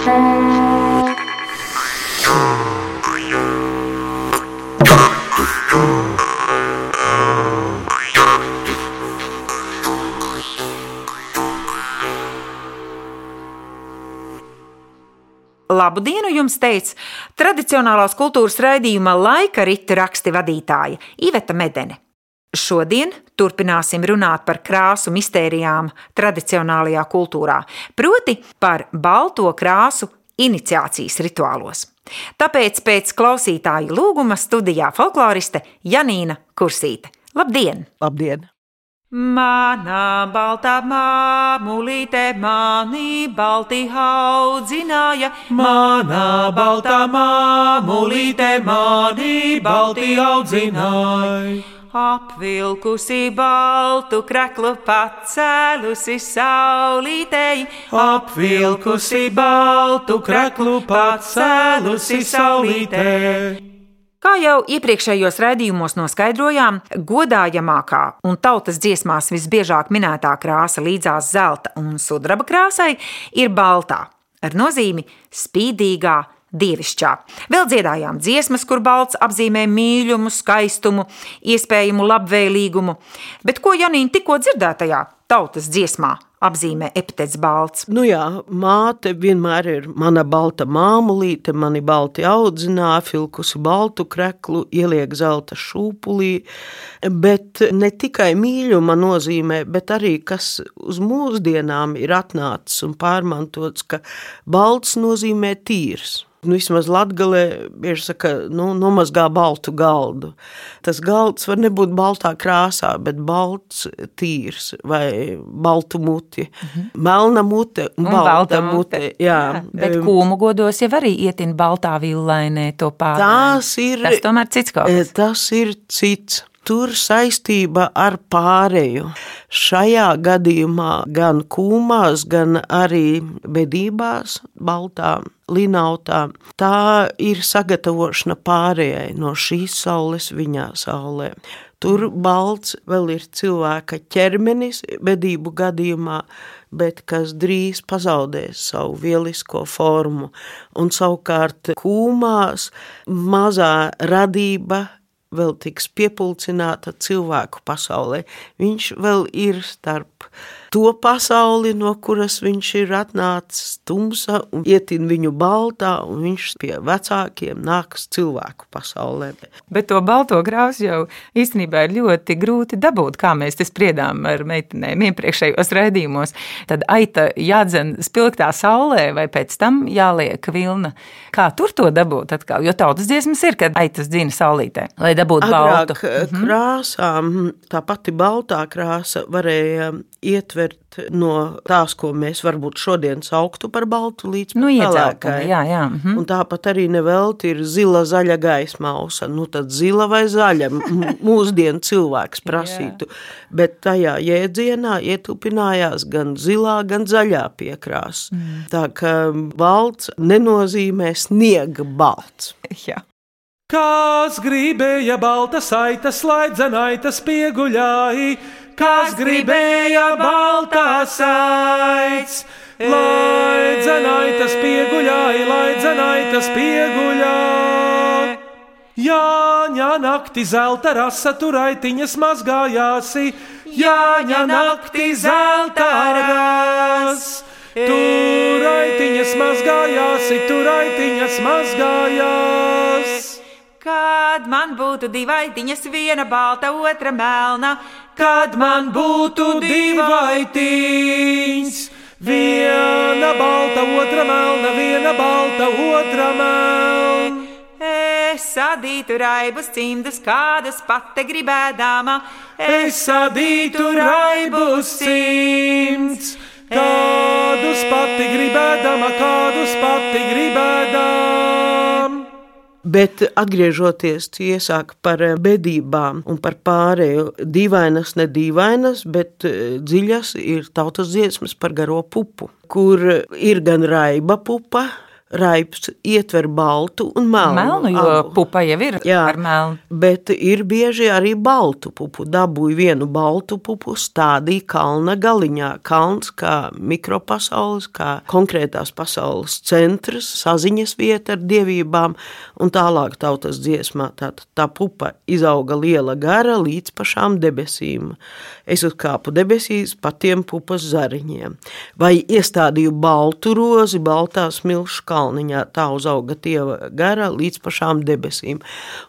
Labu dienu jums teica tradicionālās kultūras raidījuma laika rita raksti vadītāja Iveta Medene. Šodien turpināsim runāt par krāsu mistērijām tradicionālajā kultūrā, proti par balto krāsu iniciācijas rituālos. Tāpēc pēc klausītāju lūguma studijā folkloriste Janīna Kursīte. Labdien! Labdien! Manā baltā māmulīte mani balti audzināja. Manā baltā māmulīte mani balti audzināja. Apvilkusi baltu kreklu pacēlusi saulītei, apvilkusi baltu kreklu pacēlusi saulītei. Kā jau iepriekšējos raidījumos noskaidrojām, godājamākā un tautas dziesmās visbiežāk minētā krāsa līdzās zelta un sudraba krāsai ir baltā, ar nozīmi spīdīgā, dievišķā. Vēl dziedājām dziesmas, kur balts apzīmē mīlumu, skaistumu, iespējamu labvēlīgumu, bet ko Janīna tikko dzirdētajā tautas dziesmā apzīmē epitets balts. Nu jā, māte vienmēr ir mana balta māmulīte, mani balti audzinā, filkusi baltu kreklu, ieliek zelta šūpulī, bet ne tikai mīļuma nozīmē, bet arī kas uz mūsdienām ir atnācis un pārmantots, ka balts nozīmē tīrs. Nu, vismaz Latvijā bieži saka, nu, nomazgā baltu galdu. Tas galds var nebūt baltā krāsā, bet balts, tīrs vai baltu muti. -hmm. Melna mute un, un balta, mute. mute. Jā. jā. Bet kūmu godos jau arī ietin baltā villainē to pāri. Tas ir. Tas tomēr cits kaut kas. Tas ir cits tur saistība ar pārēju. Šajā gadījumā gan kūmās, gan arī bedībās, baltā, linautā, tā ir sagatavošana pārējai no šīs saules viņā saulē. Tur balts vēl ir cilvēka ķermenis bedību gadījumā, bet kas drīz pazaudēs savu lielisko formu. Un savukārt kūmās mazā radība vēl tiks piepulcināta cilvēku pasaulē. Viņš vēl ir starp to pasauli, no kuras viņš ir atnācis tumsa un ietin viņu baltā, un viņš pie vecākiem nāks cilvēku pasaulē. Bet to balto krāsu jau īstenībā ir ļoti grūti dabūt, kā mēs te spriedām ar meitenēm iepriekšējos raidījumos. Tad aita jādzen spilgtā saulē vai pēc tam jāliek vilna. Kā tur to dabūt atkal? Jo tautas dziesmas ir, kad aitas dzina saulītē, lai dabūtu baltu. Mhm. Krāsām, tā pati baltā krāsa varēja ietvert no tās, ko mēs varbūt šodien sauktu par baltu līdz nu, pelēkai. Jā, jā. Mhm. Un tāpat arī nevelti ir zila, zaļa gaismausa. Nu tad zila vai zaļa mūsdienu cilvēks prasītu. Bet tajā jēdzienā ietupinājās gan zilā, gan zaļā piekrās. Mm. Tā ka balts nenozīmē sniega balts. Jā. Kas gribēja balta saita, slaidzenaitas pieguļāji, kas gribēja baltā saits. Lai dzenaitas pieguļāja, lai dzenaitas pieguļāja. Jāņa nakti zelta rasa turaitiņas mazgājāsi, Jāņa nakti zelta rasa. Turaitiņas mazgājāsi, turaitiņas mazgājās. Kad man būtu divaitiņas, viena balta, otra melna, kad man būtu divaitiņas, viena balta, otra melna, viena balta, otra melna. Es sadītu raibus cimdus, kādas pati gribēdama, es sadītu raibus cimdus. Kādus pati gribēdama, kādus pati gribēdama. Bet atgriežoties iesāk par eh, bedībām un par pārēju, dīvainas, ne dīvainas, bet eh, dziļas ir tautas dziesmas par garo pupu, kur ir gan raiba pupa, raips ietver baltu un melnu. Melnu, jo abu. pupa jau ir Jā. ar melnu. Bet ir bieži arī baltu pupu. Dabūju vienu baltu pupu, stādīja kalna galiņā. Kalns kā mikropasaules, kā konkrētās pasaules centrs, saziņas vieta ar dievībām, un tālāk tautas dziesmā. Tātad tā pupa izauga liela gara līdz pašām debesīm. Es uzkāpu debesīs pa tiem pupas zariņiem. Vai iestādīju baltu rozi baltā smilšu kalniņā, tā uzauga tieva gara līdz pašām debesīm.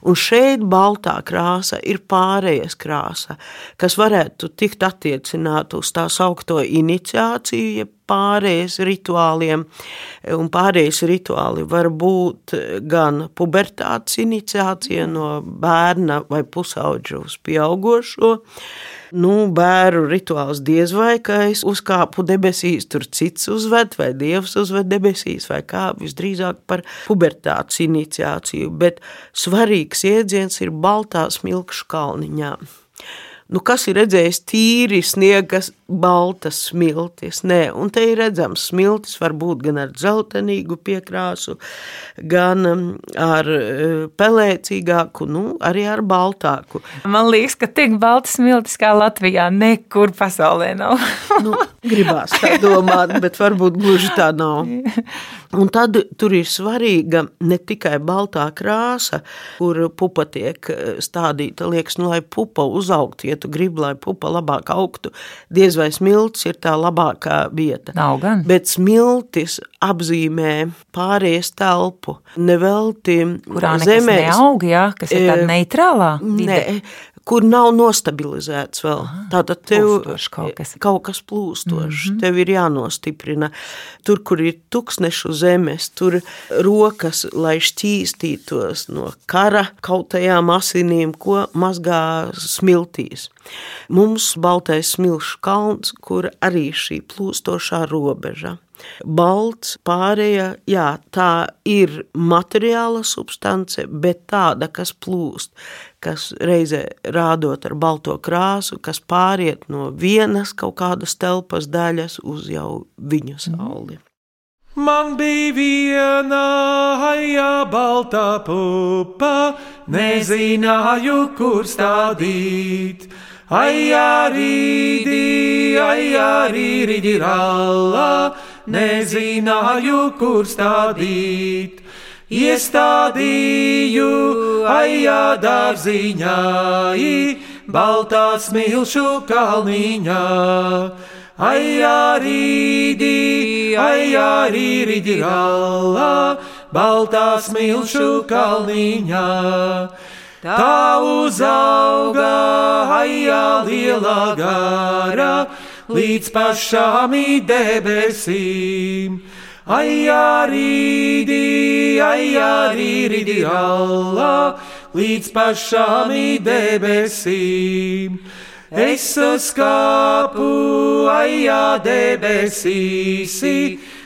Un šeit baltā krāsa ir pārējas krāsa, kas varētu tikt attiecināt uz tā saukto iniciāciju, jeb pārējais rituāliem. Un pārējais rituāli var būt gan pubertātes iniciācija no bērna vai pusauģa uz pieaugušo. Nu, bērnu rituāls diez vai kā es uzkāpu debesīs, tur cits uzved, vai dievs uzved debesīs, vai kā visdrīzāk par pubertātes iniciāciju. Bet svarīgs iedziens ir baltā smilkšu kalniņā. Nu, kas ir redzējis tīri sniega, baltas smiltis? Nē, un te ir redzams, smiltis var būt gan ar dzeltenīgu piekrāsu, gan um, ar eh, pelēcīgāku, nu, arī ar baltāku. Man liekas, ka tik baltas smiltis kā Latvijā nekur pasaulē nav. Nu, gribās tā domāt, bet varbūt gluži tā nav. Un tad tur ir svarīga ne tikai baltā krāsa, kur pupa tiek stādīta. Liekas, nu, lai pupa uzaugtu, ja tu gribi, lai pupa labāk augtu, diez vai smilts ir tā labākā vieta. Nav gan. Bet smiltis apzīmē pārējais telpu. Nevelti Kurā zemēs. neaug, jā, kas ir tāda neitrālā vide. Ne, kur nav nostabilizēts vēl. Tātad tev plūstošs kaut kas. kaut kas plūstošs, mm -hmm. tev ir jānostiprina. Tur, kur ir tūkstnešu zemes, tur rokas, lai šķīstītos no kara kautajām asinīm, ko mazgā smiltīs. Mums baltais smilšu kalns, kur arī šī plūstošā robeža. Balts, pārējā, jā, tā ir materiāla substance, bet tāda, kas plūst, kas reizē rādot ar balto krāsu, kas pāriet no vienas kaut kādas telpas daļas uz jau viņu sauli. Man bija viena haja balta pupa, nezināju, kur stādīt. Ai, arī, ai, arī, rīdi rallā, nezināju, kur stādīt. Iestādīju, ai, dārziņā, baltā smilšu kalniņā. Ai, arī, ai, arī, rīdi rallā, baltā smilšu kalniņā. Tā uzauga, ai, liela gara, līdz pašām debesīm. Ai, arī, ai, arī, rīdi rallā, līdz pašām debesīm. Es uzkāpu aijā debesīs,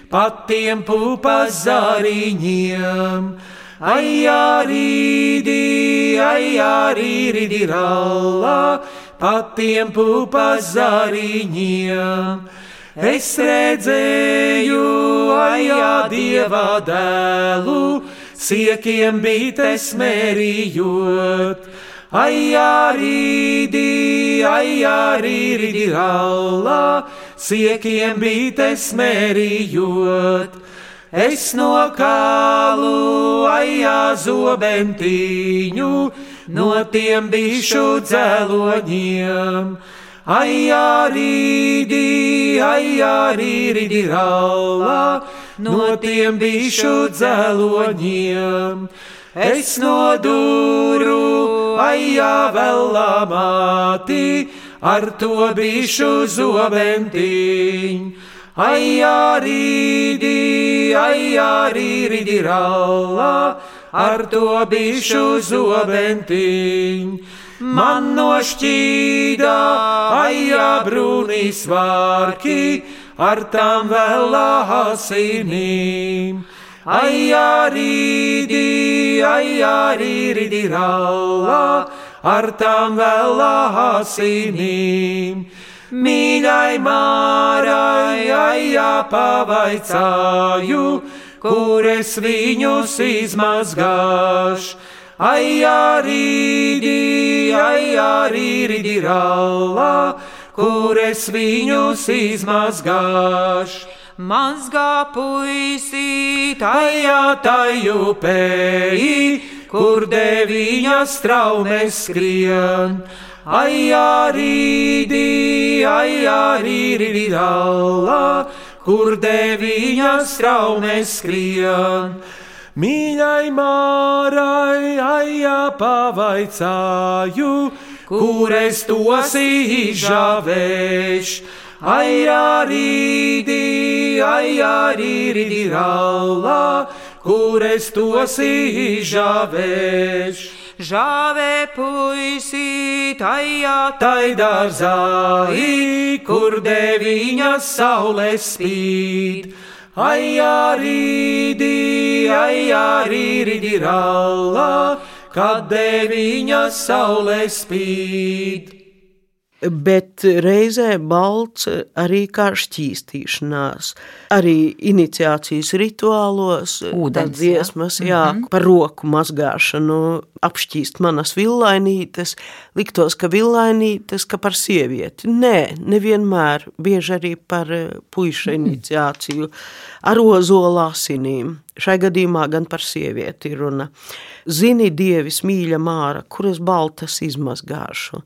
patiem pupas zariņiem. Aijā rīdi, aijā rīdi rallā, patiem pupas zariņiem. Es redzēju, aijā dieva dēlu, siekiem bites mērījot. Ai, arī, ai, arī, rīdi rallā, siekiem bites mērījot. Es no kālu, ai, zobentiņu, no tiem bišu dzeloņiem. Ai, arī, ai, rīdi rallā, no tiem bišu dzeloņiem. Es nodūru, aijā vēl māti, ar to bišu zobentiņu. Aijā rīdi, aijā rīdi rallā, ar to bišu zobentiņu. Man nošķīda, aijā brūnī svārki, ar tām vēl asinīm. Ai, arī, ai, arī, rīdi rallā, ar tām vēl asinīm. Mīļai mārai, ai, pavaicāju, kur es viņus izmazgāšu. Ai, rīdi, ai, rīdi, rallā, kur es viņus izmazgāšu. Mazgā puisi, tajā tajā upē, kur deviņas traumes skrien. Ai, rīdi, ai, rīdi, rallā, kur deviņas traumes skrien. Mīļai mārai, aijā pavaicāju, kur es tos izžāvēšu. Aijā rīdi, aijā rīdi rallā, kur es tos izžāvēšu. Žāvē puisi, tajā taidā zāī, kur deviņas saules spīd. Ai, rīdi, ai, rīdi, rallā, kad deviņa saule spīd. Bet reizē balts arī kā šķīstīšanās, arī iniciācijas rituālos, Ūdens, dziesmas, jā, jā mm -hmm. par roku mazgāšanu, apšķīst manas villainītes, liktos, ka villainītes, ka par sievieti. Nē, nevienmēr, bieži arī par eh, puiša mhm. iniciāciju ar ozola asinīm. Šai gadījumā gan par sievieti runa. Zini, dievis mīļa māra, kuras baltas izmazgāšu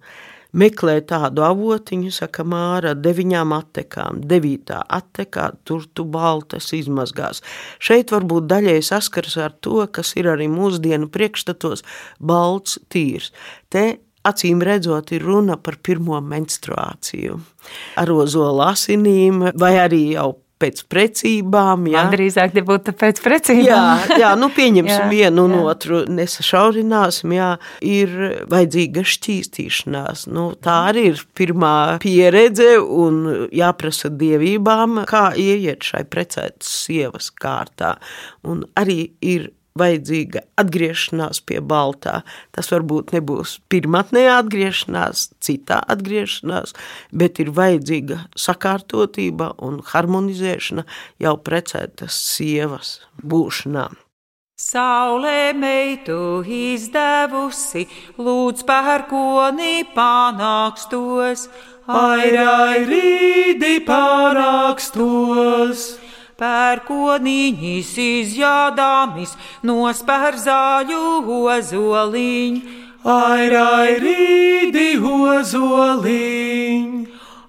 meklē tādu avotiņu, saka Māra, deviņām attekām, devītā attekā, tur tu baltas izmazgās. Šeit varbūt daļai saskars ar to, kas ir arī mūsdienu priekšstatos balts tīrs. Te acīm redzot, ir runa par pirmo menstruāciju. Ar ozola asinīm vai arī jau pēc precībām. Jā, Man drīzāk būtu pēc precībām. jā, jā, nu pieņemsim jā, vienu un jā. otru, nesašaurināsim, jā, ir vajadzīga šķīstīšanās. Nu, tā arī ir pirmā pieredze un jāprasa dievībām, kā ieiet šai precētas sievas kārtā. Un arī ir vajadzīga atgriešanās pie baltā. Tas varbūt nebūs pirmotnējā atgriešanās, citā atgriešanās, bet ir vajadzīga sakārtotība un harmonizēšana jau precētas sievas būšanā. Saulē meitu izdevusi, lūdz pērkoni panākstos, airai rīdi panākstos pērkoniņas izjādāmis, nospēr zāļu ozoliņu. Ai, ai, rīdi ozoliņu!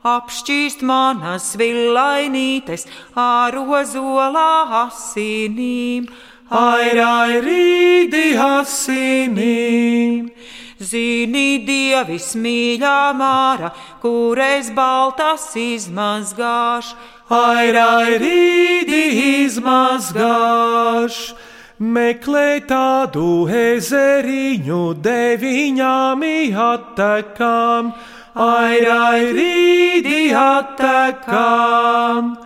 Apšķīst manas villainītes ar ozolā asinīm. Ai, ai, rīdi asinīm! Zini, dievis mīļā māra, kur es baltas izmazgāšu ai, ai, rīdi izmazgāš. Meklē tādu ezeriņu deviņām attekām, ai, ai, rīdi attekām.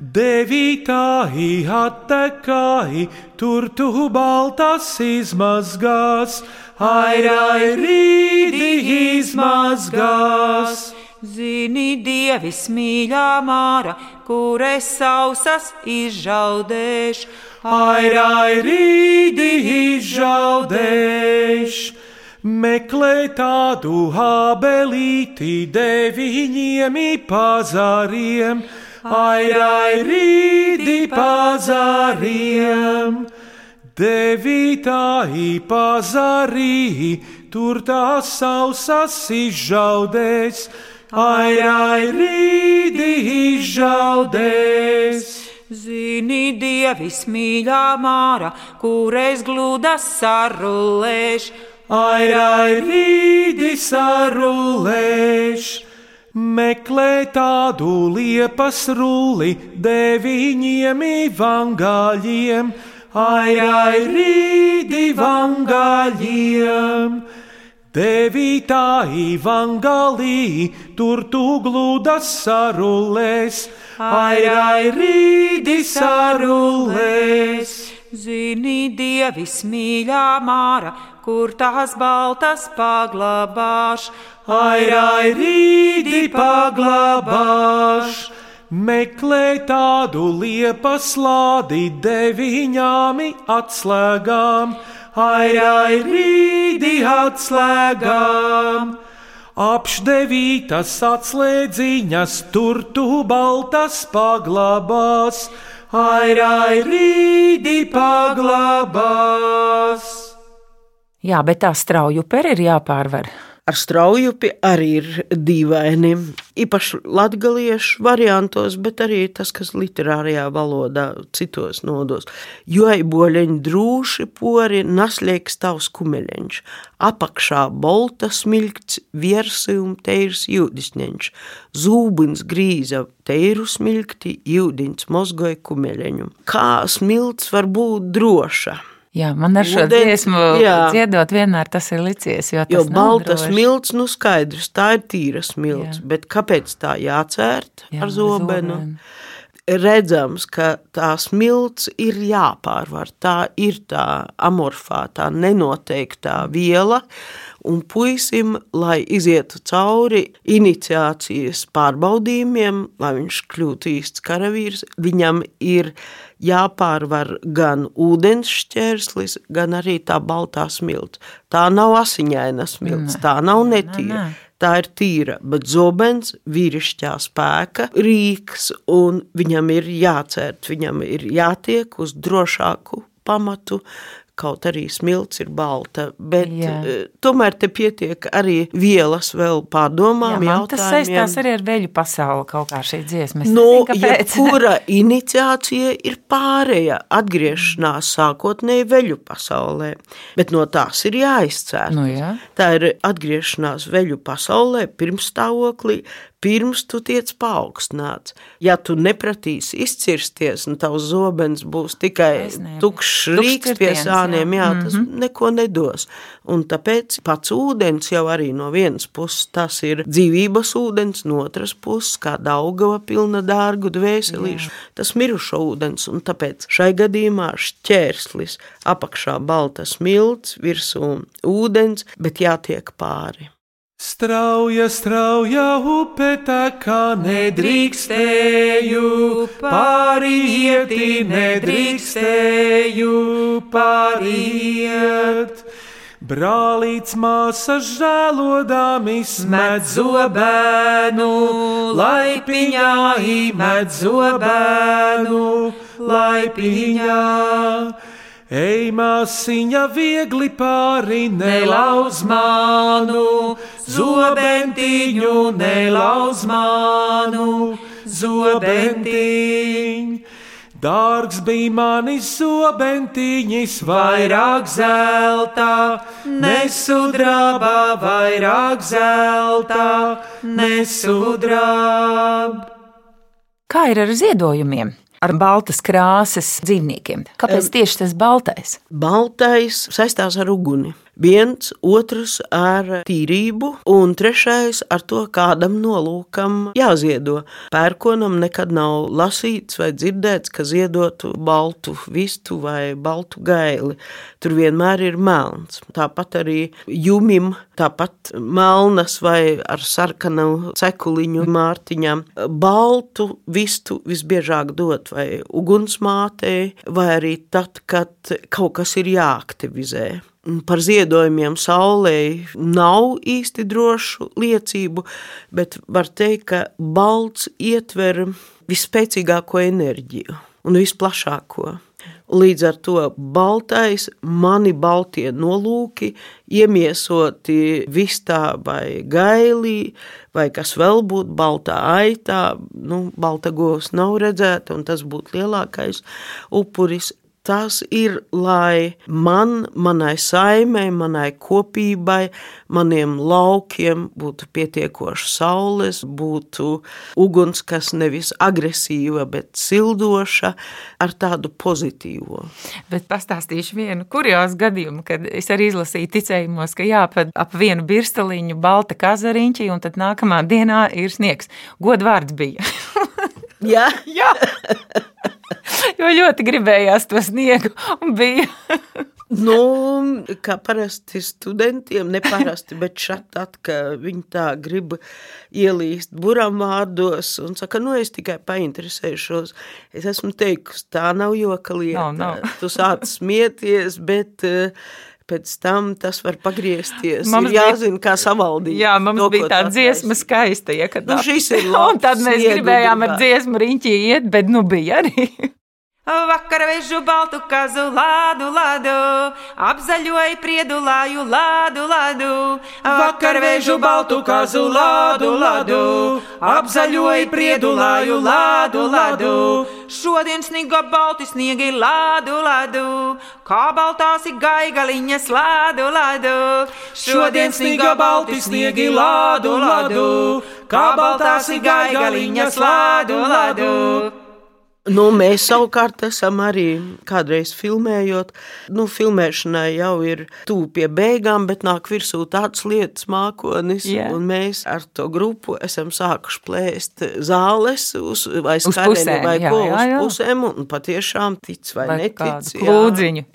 Devītāji attekai, tur tu baltas izmazgās, ai, ai, rīdi izmazgās. Zini, dievis mīļā māra, kur es sausas izžaudēšu, ai, ai, rīdi izžaudēšu. Meklē tādu habelīti deviņiem pazariem, ai, ai, rīdi pazariem. Devītāji pazarī, tur tās sausas izžaudēs ai, ai, rīdi izžaudēs. Zini, dievis mīļā māra, kur es glūdas sarulēšu, ai, ai, rīdi sarulēšu. Meklē tādu liepas rulli deviņiem vangāļiem, ai, ai, rīdi vangāļiem. Devītā evangelī, tur tu glūdas sarulēs, ai, ai, rīdi sarulēs. Zini, dievis mīļā māra, kur tās baltas paglabāš, ai, ai, rīdi paglabāš. Meklē tādu liepas lādi deviņām atslēgām, ai, ai, rīdi atslēgām. Apšdevītas atslēdziņas tur tu baltas paglabās, ai, ai, rīdi paglabās. Jā, bet tā strauju peri ir jāpārvar. Ar strauju arī ir dīvaini. Īpaši latviešu variantos, bet arī tas, kas literārajā valodā citos nodos. Jo aiboļiņi drūši pori nasliegs tavs kumeļiņš, apakšā bolta smilkts, viersi un teirs jūdisņeņš, zūbins grīza teiru smilkti, jūdiņš mozgoja kumeļiņu. Kā smilts var būt droša? Jā, man ar šo Ūdens, dziesmu jā. dziedot vienmēr tas ir licies. Jo, Jo tas nav balta droši. smilts, nu skaidrs, tā ir tīra smilts, Jā. bet kāpēc tā jācērt Jā, ar zobenu? zobenu. Redzams, ka tā smilts ir jāpārvar. Tā ir tā amorfā, tā nenoteiktā viela. Un puisim, lai izietu cauri iniciācijas pārbaudījumiem, lai viņš kļūtu īsts karavīrs, viņam ir jāpārvar gan ūdens šķērslis, gan arī tā baltā smilts. Tā nav asiņaina smilts, Nē. tā nav Nē, netīra. nē. Tā ir tīra, bet zobens, vīrišķā spēka, rīks, un viņam ir jācērt, viņam ir jātiek uz drošāku pamatu. Kaut arī smilts ir balta, bet Jā. Jā. tomēr te pietiek arī vielas vēl Jā, pārdomām, tas jautājumiem. saistās arī ar veļu pasauli kaut kā šī dziesma. Es Nu, nezinu, kāpēc. jebkura iniciācija ir pārēja, atgriešanās sākotnēji veļu pasaulē, bet no tās ir jāizcēl. Nu, jā. Tā ir atgriešanās veļu pasaulē, pirmstāvoklī, pirms tu tiec paaugstināts. Ja tu nepratīsi izcirsties, un tavs zobens būs tikai tukšs rīks pie sāniem, jā, jā. Mhm. tas neko nedos. Un tāpēc pats ūdens jau arī no vienas puses tas ir dzīvības ūdens, no otras puses kā daugava pilna dārgu dvēselīšu, tas mirušo ūdens, un tāpēc šai gadījumā šķērslis apakšā balta smilts, virsū ūdens, bet jātiek pāri. Strauja, strauja upe tā kā nedrīkstēju, pārieti nedrīkstēju, pāriet. Brālīts māsas žēlodami smet zobenu, laipiņā īmet zobenu, laipiņā. Ej, māsiņa, viegli pāri nelauz manu, zobentiņu nelauz manu, zobentiņu. Dārgs bija manis zobentiņš, vairāk zelta, nesudraba, vairāk zelta, nesudraba. Kā ir ar ziedojumiem? Ar baltas krāsas dzīvniekiem. Kāpēc tieši tas baltais? Baltais saistās ar uguni. Viens, otrs ar tīrību, un trešais ar to, kādam nolūkam jāziedo. Pērkonam nekad nav lasīts vai dzirdēts, ka ziedotu baltu vistu vai baltu gaili. Tur vienmēr ir melns. Tāpat arī jumim, tāpat melnas vai ar sarkanu cekuliņu mārtiņām. Baltu vistu visbiežāk dot vai ugunsmātei, vai arī tad, kad kaut kas ir jāaktivizē. Par ziedojumiem saulē nav īsti drošu liecību, bet var teikt, ka balts ietver visspēcīgāko enerģiju un visplašāko. Līdz ar to baltais, mani baltie nolūki, iemiesoti vistā vai gailī, vai kas vēl būtu baltā aitā, nu, balta govs nav redzēta, un tas būtu lielākais upuris. Tas ir, lai man, manai saimei, manai kopībai, maniem laukiem būtu pietiekoši saules, būtu uguns, kas nevis agresīva, bet sildoša, ar tādu pozitīvo. Bet pastāstīšu vienu kuriozu gadījumu, kad es arī izlasīju ticējumos, ka jāpad ap vienu birstaliņu balta kazariņķi, un tad nākamā dienā ir sniegs. Godvārds bija. Jā, Jā, jo ļoti gribējās to sniegu. un Bija Nu, kā parasti studentiem, neparasti, bet šat, tad, ka viņi tā grib ielīst buram vārdos un saka, nu, es tikai painteresēšos. Es esmu teikusi, tā nav joka lieta. Nav, nav. Tu sāc smieties, bet uh, pēc tam tas var pagriezties. Mums ir jāzina, kā savaldīt. Jā, mums to, bija tā dziesma attaisno. skaista. Ja, kad Nu, šis ir Un labs, tad mēs gribējām ar dziesmu riņķī iet, bet nu bija arī. Vakar vežu baltu kazu lādu, lādu, apzaļoju priedu lāju, lādu, lādu. Vakar vēžu baltu kazu lādu, lādu, apzaļoju priedu lāju, lādu, lādu. Šodien sniga balti sniegi lādu, lādu, kā baltās ir gaigaliņas lādu, lādu. Šodien sniga balti sniegi lādu, lādu, kā baltās ir gaigaliņas lādu, lādu. Nu, mēs savukārt esam arī kādreiz filmējot. Nu, filmēšanai jau ir tuvu pie beigām, bet nāk virsū tādas lietas, mākonis. Un mēs ar to grupu esam sākuši plēst zāles uz, vai Uz pusēm, vai jā, ko jā, uz jā. pusēm. Un patiešām tic vai, Vai netic. kādu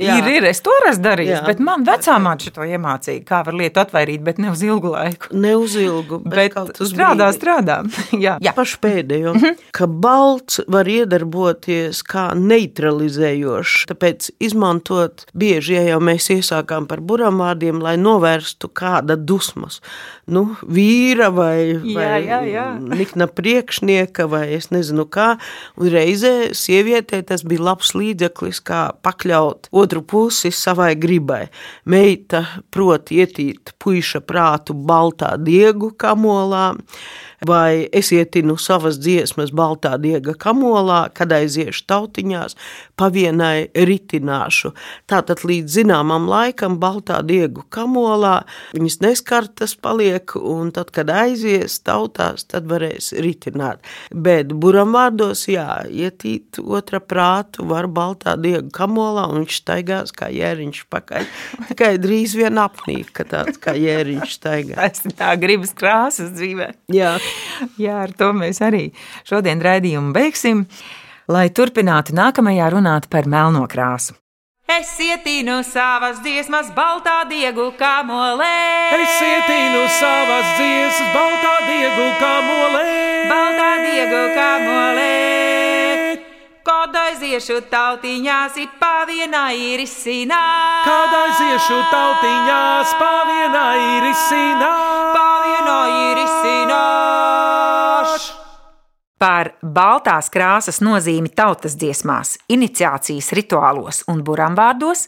jā. Ir, ir, es to esmu darījis, Jā. bet man vecā māte to iemācīja, kā var lietu atvairīt, bet ne uz ilgu laiku. Ne uz ilgu, bet, Bet uz strādā, strādā. jā, jā. Pašu pēdējo, Mhm. ka balts var iedarboties kā neutralizējošs. Tāpēc izmantot bieži, ja jau mēs iesākām par buramvārdiem, lai novērstu kāda dusmas. Nu, vīra vai, Jā, vai jā, jā. nikna priekšnieka vai es nezinu kā. Un reizē sievietē tas bija labs līdzeklis, kā pakļaut otru pusi savai gribai. Meita prot ietīt puiša prātu baltā diegu kamolā, vai es ietinu savas dziesmas baltā diega kamolā, kad aiziešu tautiņās, pavienai ritināšu. Tātad līdz zināmam laikam baltā diegu kamolā viņas neskartas paliek, un tad, kad aizies tautās, tad varēs ritināt. Bet buram vārdos, jā, ietīt otra prātu var baltā diegu kamolā, un viņš staigās kā jēriņš pakaļ. Tikai drīz vien apnīk, ka tāds kā jēriņš staigā. Tas tā gribas krāsas dzīvē. Jā. Jā, ar to mēs arī šodien raidījumu beigsim, lai turpinātu nākamajā runāt par melno krāsu. Es ietinu savas dziesmas, baltā diegu kamolē. Es ietinu savas dziesmas, baltā diegu kamolē. baltā diegu kamolē. Kad aiziešu tautiņās, ir pavienā ir izsināt. Kad aiziešu tautiņās, pavienā ir izsīnā. Par baltās krāsas nozīmi tautas dziesmās, iniciācijas rituālos un buramvārdos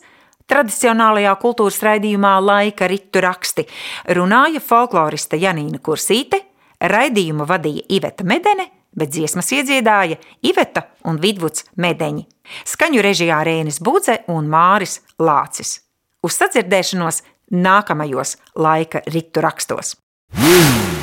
tradicionālajā kultūras raidījumā Laika ritu raksti runāja folkloriste Janīna Kursīte, raidījumu vadīja Iveta Medene, bet dziesmas iedziedāja Iveta un Vidvuds Medeņi. Skaņu režijā Rēnis Budze un Māris Lācis. Uz sadzirdēšanos nākamajos laika ritu rakstos. Hum.